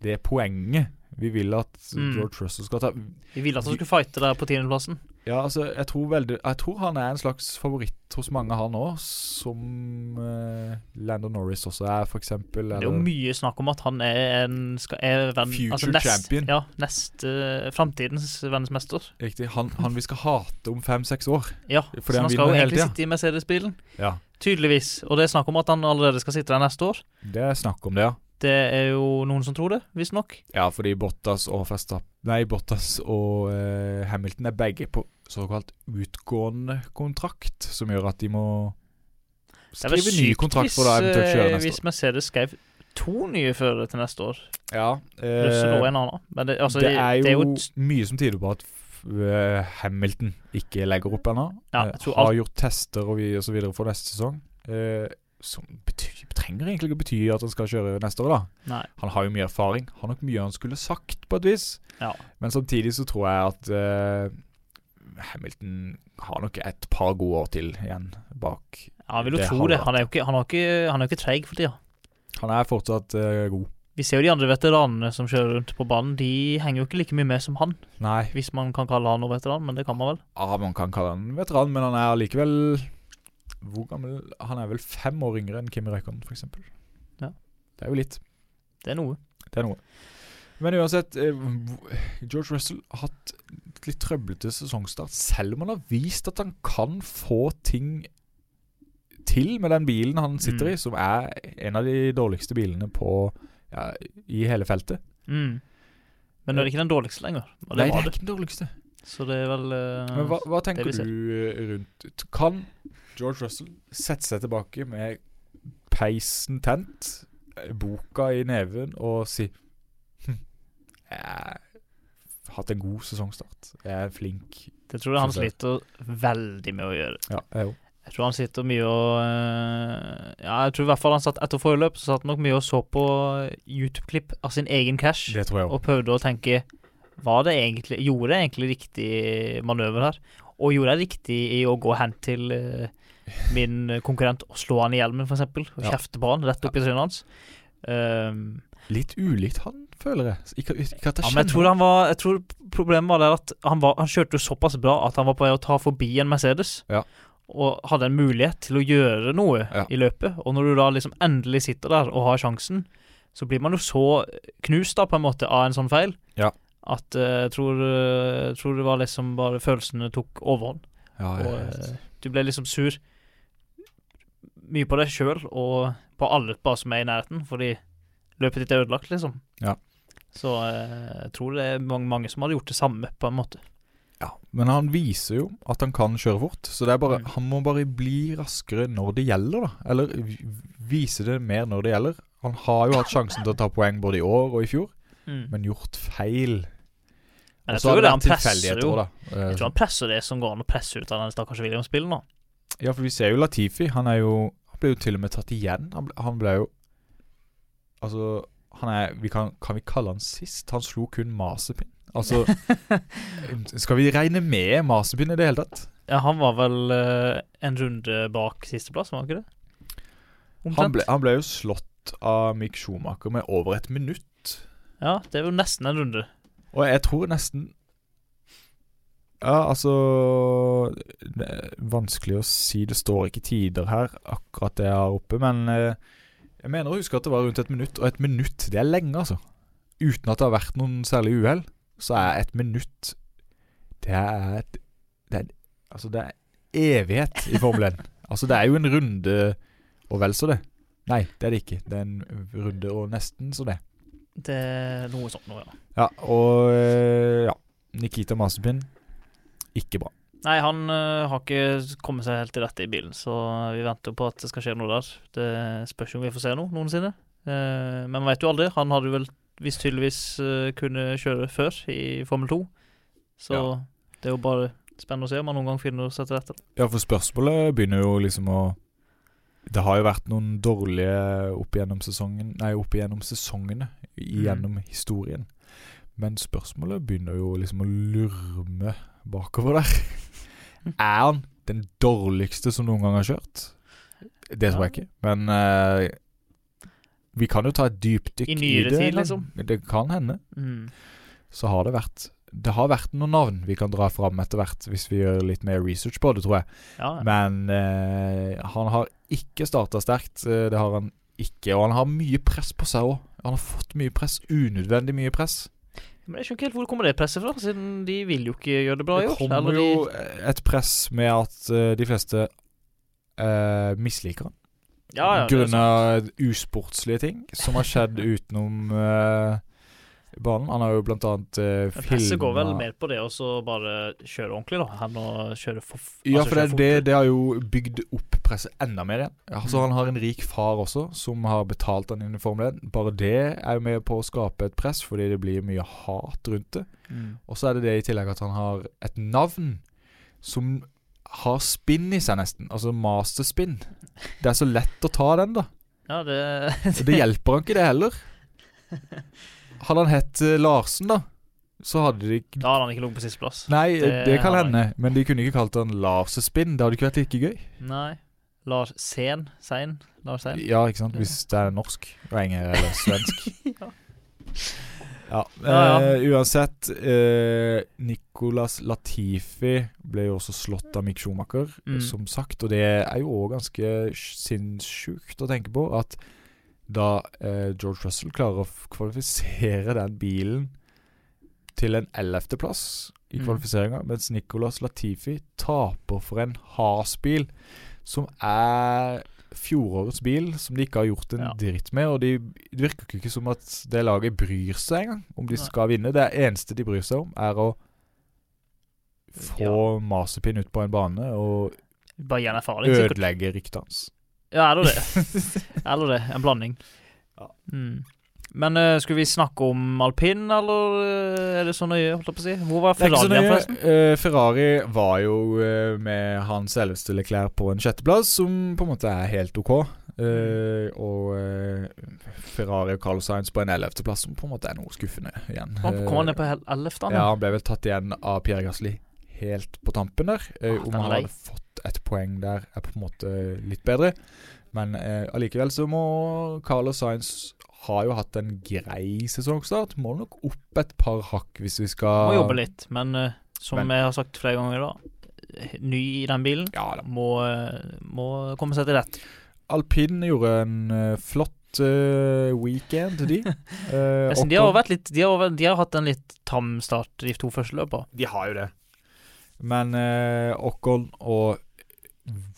det poenget. Vi vil at Mm. George Russell skal ta Vi vil at han skal fighte der på tiendeplassen. Ja, altså, jeg tror, veldig, jeg tror han er en slags favoritt hos mange, han òg. Som uh, Landon Norris også er, for eksempel. Det er jo mye snakk om at han er en skal, er venn, Future nest, champion. Ja, nest, uh, Framtidens verdensmester. Riktig. Han, han vi skal hate om fem-seks år. Ja, så han han skal jo egentlig sitte i Mercedes-bilen. Ja. Tydeligvis. Og det er snakk om at han allerede skal sitte der neste år. Det er snakk om det, ja. Det er jo noen som tror det, visstnok. Ja, fordi Bottas og Verstappen Nei, Bottas og eh, Hamilton er begge på såkalt utgående kontrakt, som gjør at de må skrive ny kontrakt for å eventuelt kjøre neste neste hvis Mercedes skrev to nye førere til neste år. år. Ja, eh, en annen. Men det, altså, det er jo, det er jo mye som tyder på at eh, Hamilton ikke legger opp ennå. Ja, Eh, har alt- gjort tester og, vi, og så videre for neste sesong. Eh, som betyr, trenger egentlig ikke bety at han skal kjøre neste år, da. Nei. Han har jo mye erfaring. Har nok mye han skulle sagt, på et vis. Ja. Men samtidig så tror jeg at uh, Hamilton har nok et par gode år til igjen bak. Ja, jeg vil jo Det tro det. Han er jo ikke, han ikke, han er ikke treig for tida. Han er fortsatt uh, god. Vi ser jo de andre veteranene som kjører rundt på banen. De henger jo ikke like mye med som han, Nei, hvis man kan kalle han noen veteran, men det kan man vel. ja, man kan kalle han veteran, men han er allikevel Hvor gammel Han er vel fem år yngre enn Kimi Räikkönen, f.eks. Ja. Det er jo litt. Det er noe. Det er noe. Men uansett, eh, George Russell har hatt litt trøblete sesongstart, selv om han har vist at han kan få ting til med den bilen han sitter Mm. i, som er en av de dårligste bilene på ja, i hele feltet. Mm. Men nå er det ikke den dårligste lenger. Det Nei, det er ikke den dårligste. Så det er vel uh, Men hva, hva tenker du eh, rundt Kan George Russell sette seg tilbake med peisen tent, boka i neven, og si hm, Jeg har hatt en god sesongstart. Jeg er flink. Det tror jeg han sliter veldig med å gjøre. Ja, jeg òg. Jeg tror han sitter mye og eh, Ja, jeg tror i hvert fall han satt etter forrige løp, så satt han nok mye og så på YouTube-klipp av sin egen cash. Det tror jeg også. og prøvde å tenke Var det egentlig Gjorde jeg egentlig riktig manøver her? Og gjorde jeg riktig i å gå hen til eh, min konkurrent og slå han i hjelmen, f.eks., og kjefte på han rett opp i trynet hans? Um, Litt ulikt han, føler jeg. Ikke, ikke at jeg ja, men jeg tror, han var, jeg tror problemet var det at han, var, han kjørte jo såpass bra at han var på vei å ta forbi en Mercedes. Ja. Og hadde en mulighet til å gjøre noe Ja. i løpet. Og når du da liksom endelig sitter der og har sjansen, så blir man jo så knust da på en måte av en sånn feil Ja. at eh, jeg tror, eh, jeg tror det var liksom bare følelsene tok overhånd. ja, Og eh, du ble liksom sur mye på det sjøl og på alle bare som er i nærheten, fordi løpet ditt er ødelagt, liksom. Ja. Så eh, jeg tror det er mange, mange som hadde gjort det samme, på en måte. Ja, men han viser jo at han kan kjøre fort, så det er bare, Mm. han må bare bli raskere når det gjelder, da. Eller vise det mer når det gjelder. Han har jo hatt sjansen til å ta poeng både i år og i fjor, men gjort feil. Men jeg tror det han presser jo. Jeg tror han presser det som går an å presse ut av den stakkars Williams-bilen nå. Ja, for vi ser jo Latifi. Han er jo Han ble jo til og med tatt igjen. Han ble, han ble jo Altså han er, vi kan, kan vi kalle han sist? Han slo kun Masepin. Altså Skal vi regne med Masepin i det hele tatt? Ja, han var vel uh, en runde bak sisteplass, var han ikke det? Han ble, han ble jo slått av Mick Schumacher med over et minutt. Ja, det er jo nesten en runde. Og jeg tror nesten Ja, altså Det er vanskelig å si. Det står ikke tider her, akkurat det jeg har oppe. Men eh, jeg mener å huske at det var rundt et minutt. Og et minutt, det er lenge, altså. Uten at det har vært noen særlig uhell, så er et minutt Det er et det er, Altså, det er evighet i Formel 1. altså, det er jo en runde og vel så det. Nei, det er det ikke. Det er en runde og nesten så det. Det er noe sånt nå, ja. Ja, og eh, ja. Nikita Masepin ikke bra. Nei, han uh, har ikke kommet seg helt til rette i bilen, så vi venter på at det skal skje noe der. Det spørs jo om vi får se noe noensinne. Uh, men man vet jo aldri. Han hadde vel visst tydeligvis uh, kunne kjøre før i Formel 2, så Ja. det er jo bare spennende å se om han noen gang finner seg til rette. Ja, for spørsmålet begynner jo liksom å Det har jo vært noen dårlige opp igjennom sesongen Nei, opp igjennom sesongene gjennom historien. Men spørsmålet begynner jo liksom å lurme bakover der. er han den dårligste som noen gang har kjørt? Det tror jeg ikke. Men uh, vi kan jo ta et dypdykk I i, nyere det. tid, liksom. Det kan hende. Mm. Så har det vært Det har vært noen navn vi kan dra fram etter hvert, hvis vi gjør litt mer research på det, tror jeg. Ja, ja. Men uh, han har ikke starta sterkt. eh, det har han ikke. Og han har mye press på seg òg. Han har fått mye press. Unødvendig mye press. Men jeg skjønner ikke helt hvor kommer det presset fra, siden de vil jo ikke gjøre det bra i Det kommer eller de- jo et press med at uh, de fleste uh, misliker han. ja, ja. Grunna usportslige ting som har skjedd utenom eh, banen. Han har jo blant annet uh, Men Presset går vel mer på det å bare kjøre ordentlig, da, enn å kjøre for Ja, altså for det, det, det har jo bygd opp presset enda mer igjen. Altså, Mm. Han har en rik far også, som har betalt han inn i Formel 1. Bare det er jo med på å skape et press, fordi det blir mye hat rundt det. Mm. Og så er det det i tillegg at han har et navn som har spinn i seg, nesten. Altså masterspinn. Det er så lett å ta den, da. Ja, det, det hjelper han ikke, det heller. Hadde han hett eh, Larsen, da, så hadde de Da hadde han ikke ligget på sisteplass. Nei, Det det, kan hende, men de kunne ikke kalt han Larsespinn. Det hadde ikke vært like gøy. Nei. Lars Sen. Sein. Lars Sein. Ja, ikke sant, hvis det er norsk og enger eller svensk. Ja. Ja, Ja, ja. eh, uansett eh, Nicolas Latifi ble jo også slått av Mick Schumacher, Mm. som sagt. Og det er jo òg ganske sinnssykt å tenke på at da eh, George Russell klarer å kvalifisere den bilen til en ellevteplass i Mm. mens Nicolas Latifi taper for en Haas-bil som er fjorårets bil, som de ikke har gjort en Ja. dritt med. Og de, det virker ikke som at det laget bryr seg engang om de skal vinne. Det eneste de bryr seg om, er å få Masepin ut på en bane og ødelegge ryktet hans. Ja, eller det. eller det. En blanding. Ja. Mm. Men uh, skulle vi snakke om alpin, eller uh, er det så nøye, holdt jeg på å si? Hvor var Det er ikke så Ferrari nøye. Eh, Ferrari var jo uh, med hans selveste Leclerc på en sjetteplass, som på en måte er helt OK. Eh, og Ferrari og Carlos Sainz på en ellevteplass, som på en måte er noe skuffende igjen. Han kom han ned på hel- ellevte? Ja, Ja. han ble vel tatt igjen av Pierre Gasli helt på tampen der. Eh, Ah, om han hadde fått et poeng der, er på en måte litt bedre. Men eh, allikevel så må Carlos Sainz har jo hatt en grei sesongstart. Må nok opp et par hakk hvis vi skal Må jobbe litt, men uh, som Men- jeg har sagt flere ganger da, ny i den bilen, Ja da. må, eh, må komme seg til rett. Alpin gjorde en uh, flott weekend, de. Uh, de har vært litt De har, de har hatt en litt tam start de to første løpene. De har jo det. Men eh, Ocon og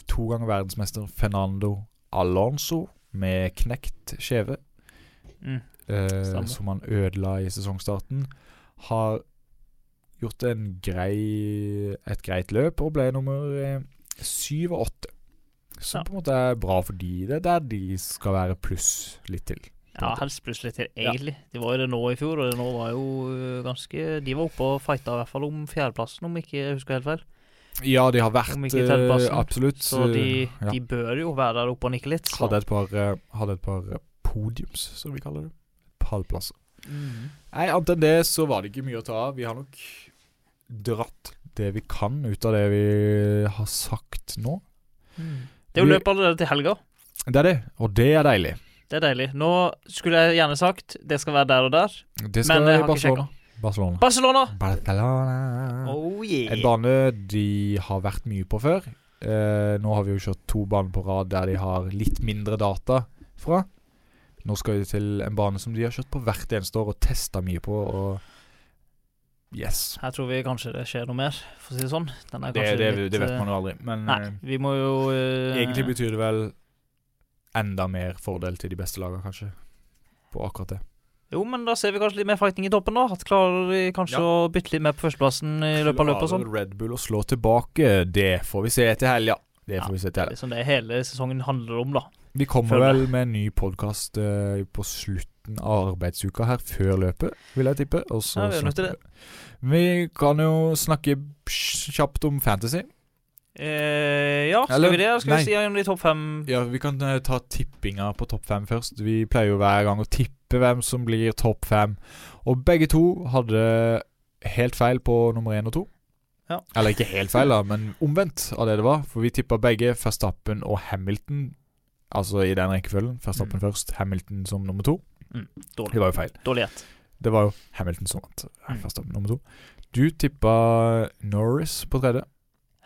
to ganger verdensmester Fernando Alonso med knekt skjeve, Mm. eh, som han ødela i sesongstarten, har gjort en grei, et greit løp og ble nummer eh, syv og åtte. Som Ja. på en måte er bra for de. Det er der de skal være pluss litt til. Ja, helst plutselig til, egentlig. De var jo det nå i fjor, og det nå var jo øh, ganske De var oppe og fighta i hvert fall om fjerdeplassen, om ikke jeg husker helt feil. Ja, de har vært eh. Absolutt. Så de, eh, ja. de bør jo være der oppe og nikke litt. Så. hadde, et par, hadde et par podiums, som vi kaller det. Pallplasser. Mm. Nei, annet enn det så var det ikke mye å ta av. Vi har nok dratt det vi kan ut av det vi har sagt nå. Mm. Det er jo løp allerede til helga. Det er det, og det er deilig. Det er deilig. Nå skulle jeg gjerne sagt det skal være der og der. Det skal Men jeg i har ikke Barcelona. Barcelona. Barcelona! Barcelona. Oh yeah. En bane de har vært mye på før. Eh, nå har vi jo kjørt to baner på rad der de har litt mindre data fra. Nå skal vi til en bane som de har kjørt på hvert eneste år og testa mye på. Og yes. Her tror vi kanskje det skjer noe mer, for å si det sånn. Den er Det, kanskje det, litt, det vet eh, man jo aldri. Men Nei, eh, vi må jo eh, egentlig betyr det vel enda mer fordel til de beste lagene, kanskje. På akkurat det. Jo, men da ser vi kanskje litt mer fighting i toppen, da. At klarer de kanskje Ja. å bytte litt mer på førsteplassen i løpet av løpet og sånn. Red Bull å slå tilbake, det får vi se til helga. Det får Ja, vi se Det til er helga. liksom det hele sesongen handler om, da. Vi kommer Føler vel med en ny podkast på slutten av arbeidsuka her, før løpet, vil jeg tippe. Og så Ja, vi er Vi kan jo snakke kjapt om fantasy. Eh, ja, skal Eller- vi det? Skal nei. vi si gjennom de topp fem? Ja, Vi kan eh, ta tippinga på topp fem først. Vi pleier jo hver gang å tippe hvem som blir topp fem. Og begge to hadde helt feil på nummer én og to. Ja. Eller ikke helt feil, da, men omvendt av det det var. For vi tippa begge Verstappen og Hamilton. Altså i den rekkefølgen. Verstappen Mm. først, Hamilton som nummer to. Dårlig. Det var jo feil. Dårlig gjett. Det var jo Hamilton som vant. Mm. Verstappen nummer to. Du tippa Norris på tredje.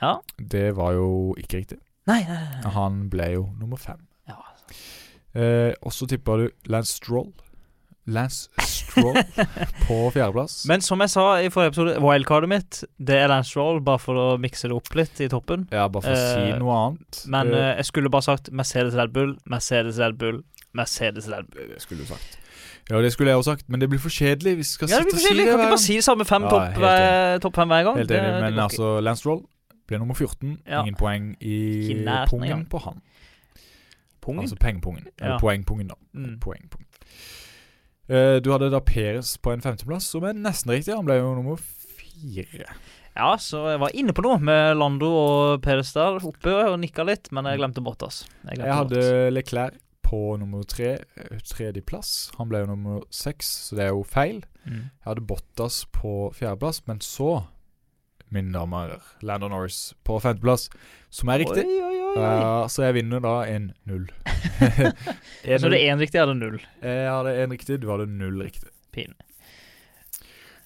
Ja. Det var jo ikke riktig. Nei, nei, nei. Han ble jo nummer fem. Ja. Eh, og så tippa du Lance Stroll. Lance Stroll på fjerdeplass. Men som jeg sa i forrige episode, wildcardet mitt Det er Lance Stroll, bare for å mikse det opp litt i toppen. ja, bare for å eh, si noe annet. Men Eh, eh, jeg skulle bare sagt Mercedes Red Bull, Mercedes Red Bull, Mercedes Red Bull. det skulle du sagt. Ja, det skulle jeg også sagt, men det blir for kjedelig. Vi skal Ja, det blir blir kjedelig. si det Kan ikke bare si det samme fem Ja, topp, helt topp fem hver gang. Helt enig, det men altså Lance Stroll ble nummer 14. Ja. Ingen poeng i pungen på han. Pungen? Altså pengepungen. Eller poengpungen, da. Mm. Poengpungen. Eh, du hadde da Peres på en femteplass, som er nesten riktig. Han ble jo nummer fire. Ja, så jeg var inne på noe med Lando og Peres der oppe og nikka litt, men jeg glemte Bottas. Jeg, glemte Jeg hadde Bottas. Leclerc på nummer tre. eh, Tredjeplass. Han ble jo nummer seks, så det er jo feil. mm. Jeg hadde Bottas på fjerdeplass, men så, mine damer Landon Norris på femteplass, som er riktig. Oi, oi, oi, Uh, så jeg vinner da en null. Så det er én riktig, jeg det null. Jeg hadde én riktig, du hadde null riktig. Pinlig.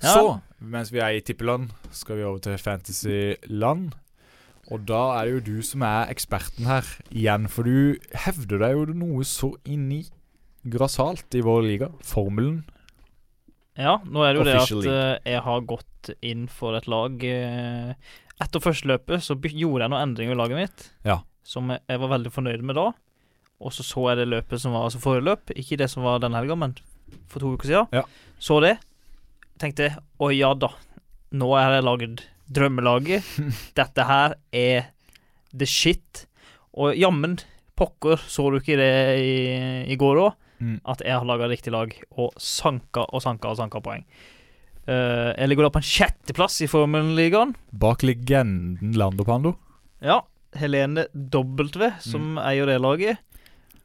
Så, mens vi er i tippeland, skal vi over til fantasyland. Og da er det jo du som er eksperten her igjen, for du hevder deg jo noe så inni grassat i vår liga. Formelen. Ja, nå er det jo det at eh, jeg har gått inn for et lag eh, Etter første løpet så gjorde jeg noen endringer i laget mitt Ja. som jeg, var veldig fornøyd med da. Og så så jeg det løpet som var altså forrige løp, ikke det som var denne helga, men for to uker siden. Ja. Så det. Tenkte å ja da, nå har jeg laget drømmelaget. Dette her er the shit. Og jammen pokker, så du ikke det i, i går òg? Mm. at jeg har laga riktig lag og sanka og sanka og sanka poeng. Uh, jeg ligger da på en sjetteplass i Formelligaen. Bak legenden Lando Pando. Ja. Helene W, som eier det laget.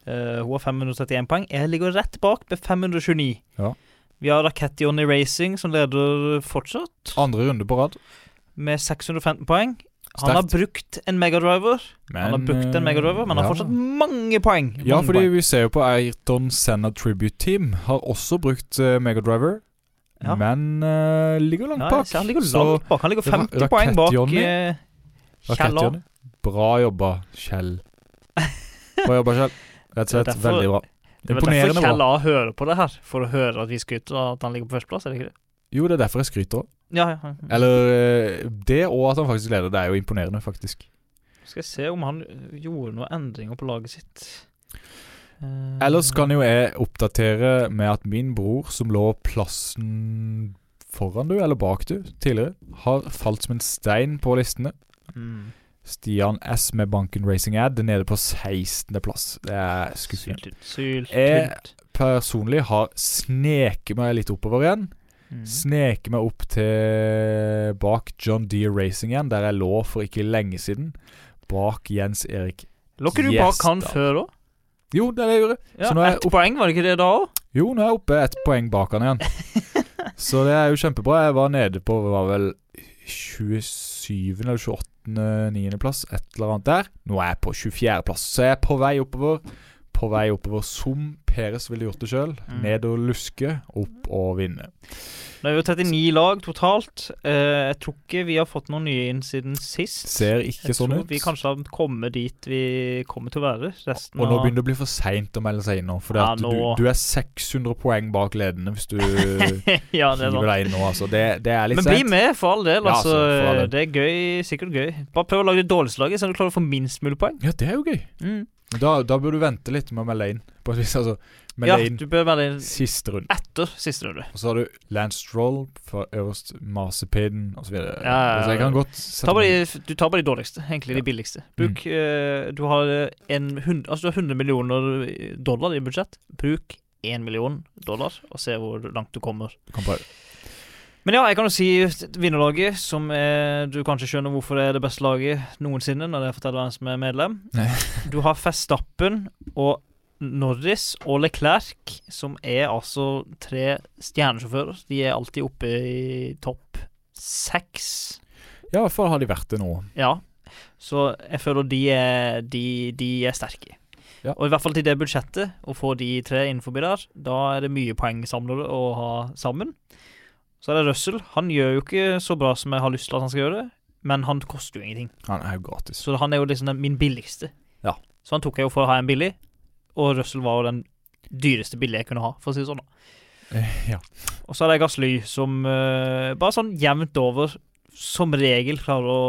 Uh, hun har 531 poeng. Jeg ligger rett bak med 529. Ja. Vi har Raketti Johnny Racing, som leder fortsatt, Andre runde på rad. med 615 poeng. Han har brukt en megadriver. han har brukt en megadriver, men han har fortsatt mange poeng. Ja, fordi poeng. vi ser jo på Ayrton Senna Tribute Team har også brukt uh, megadriver, Ja. men uh, ligger langt ja, bak. ser han ligger langt bak. Han ligger Ra- 50 poeng bak eh, Rakett, Kjell. Bra jobba, Kjell. Bra jobba, Kjell. Rett og slett Det er derfor- veldig bra. Det er derfor Kjell. A hører på det her, for å høre at vi skryter av at han ligger på førsteplass, er det ikke det? Jo, det er derfor jeg skryter òg. Ja, ja. Eller eh, det, og at han faktisk leder. Det er jo imponerende, faktisk. Skal jeg se om han øh, gjorde noen endringer på laget sitt. Ellers kan jo jeg oppdatere med at min bror, som lå plassen foran du eller bak du tidligere, har falt som en stein på listene. Mm. Stian S med Banken Racing Ad er nede på 16.-plass. Det er skuffende. Jeg- Personlig har sneket meg litt oppover igjen. Mm. Meg opp til bak John Deere Racing igjen, der jeg lå for ikke lenge siden. Bak Jens Erik. Lå ikke du bak han før, da? Jo, det er det jeg gjorde. Ja, Ett poeng, var det ikke det da òg? Jo, nå er jeg oppe ett poeng bak han igjen. Så det er jo kjempebra. Jeg var nede på var vel 27. eller 28. 9. plass, et eller annet der. Nå er jeg på 24. plass, så jeg er på vei oppover. På vei oppover som Peres ville gjort det sjøl. Mm. Ned og luske, opp og vinne. Nå er jo 39 lag totalt. Uh, jeg tror ikke vi har fått noen nye inn siden sist. Ser ikke jeg sånn ut. vi kanskje har kommet dit vi kommer til å være. Og nå begynner det å bli for seint å melde seg inn nå. For Ja, nå- du, du er 600 poeng bak ledende hvis du Ja, er hiver deg inn nå. Altså. Det, det er litt Men bli med, for all del. Ja, Altså, altså, for all del. Det er gøy. Sikkert gøy. Bare prøv å lage det dårligste laget, så du klarer å få minst mulig poeng. Ja, det er jo gøy. Mm. Da, da bør du vente litt med inn. På et vis, altså, melde Ja, du bør inn siste runde. etter siste runde. Og så har du Lance Stroll for øverst, Masepeden osv. Ja, ja, ja. Kan godt Ta bare de, du tar bare de dårligste, egentlig Ja. Mm. de billigste. Bruk eh, Du har en hund, altså du har 100 millioner dollar i budsjett. Bruk 1 million dollar, og se hvor langt du kommer. kan prøve. Men ja, jeg kan jo si vinnerlaget, som er Du kanskje skjønner hvorfor det er det beste laget noensinne, når det forteller hvem som er medlem. Nei. Du har Festappen og Norris og Leclerc, som er altså tre stjernesjåfører. De er alltid oppe i topp seks. Ja, i hvert fall har de vært det nå. Ja. Så jeg føler de er, de, de er sterke. Ja. Og i hvert fall til det budsjettet, å få de tre innenfor der, da er det mye poeng samlere å ha sammen. Så er det Russell. Han gjør jo ikke så bra som jeg har lyst til at han skal gjøre det, men han koster jo ingenting. Han er jo gratis. Så han er jo liksom den, min billigste. Ja. Så han tok jeg jo for å ha en billig, og Russell var jo den dyreste billige jeg kunne ha, for å si det sånn. Eh, ja. Og så er det Gassly, som uh, bare sånn jevnt over som regel klarer å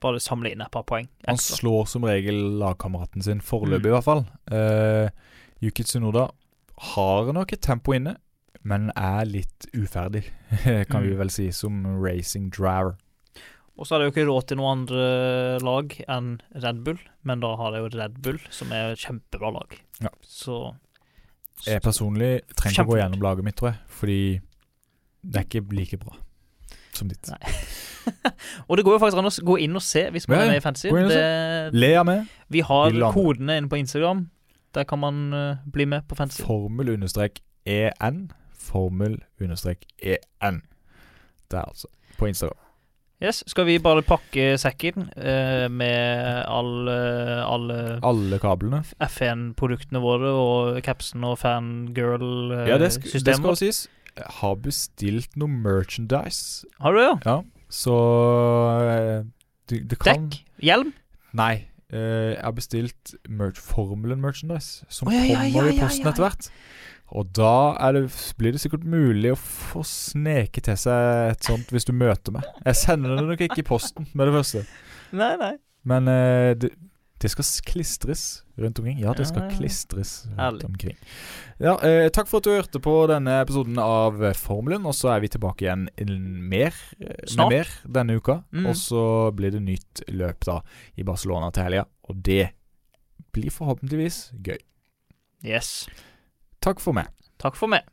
bare samle inn et par poeng. Han slår som regel lagkameraten sin, foreløpig Mm. i hvert fall. Uh, Yuki Tsunoda har nok et tempo inne, men er litt uferdig, kan vi Mm. vel si, som racing driver. Og så har de jo ikke råd til noen andre lag enn Red Bull, men da har de jo Red Bull, som er et kjempebra lag. Ja. Så Jeg personlig trenger ikke å gå gjennom laget mitt, tror jeg, fordi det er ikke like bra som ditt. Og det går jo faktisk an å gå inn og se hvis man Ja, er med i Fantasy. Le av meg. vi har kodene inne på Instagram. Der kan man uh, bli med på Fantasy. Formel understrek EN. Formel understrek EN. Det er altså på Instagram. Yes, Skal vi bare pakke sekken eh, med alle, alle Alle kablene. F1-produktene våre og capsen og fangirl Ja, det, sk det skal også sies. Jeg har bestilt noe merchandise. Har du ja? Ja, så eh, det, det kan Dekk? Hjelm? Nei. eh, jeg har bestilt merch, Formelen merchandise, som oh, ja, ja, kommer i posten etter hvert. Og da det, blir det sikkert mulig å få sneke til seg et sånt hvis du møter meg. Jeg sender det nok ikke i posten med det første. Nei, nei. Men eh, det, det skal klistres rundt omkring. Ja, det skal klistres rundt omkring. Ja, eh, takk for at du hørte på denne episoden av Formelen. Og så er vi tilbake igjen mer, eh, med mer denne uka. Mm. Og så blir det nytt løp da i Barcelona til helga. Og det blir forhåpentligvis gøy. Yes. Takk for meg. Takk for meg.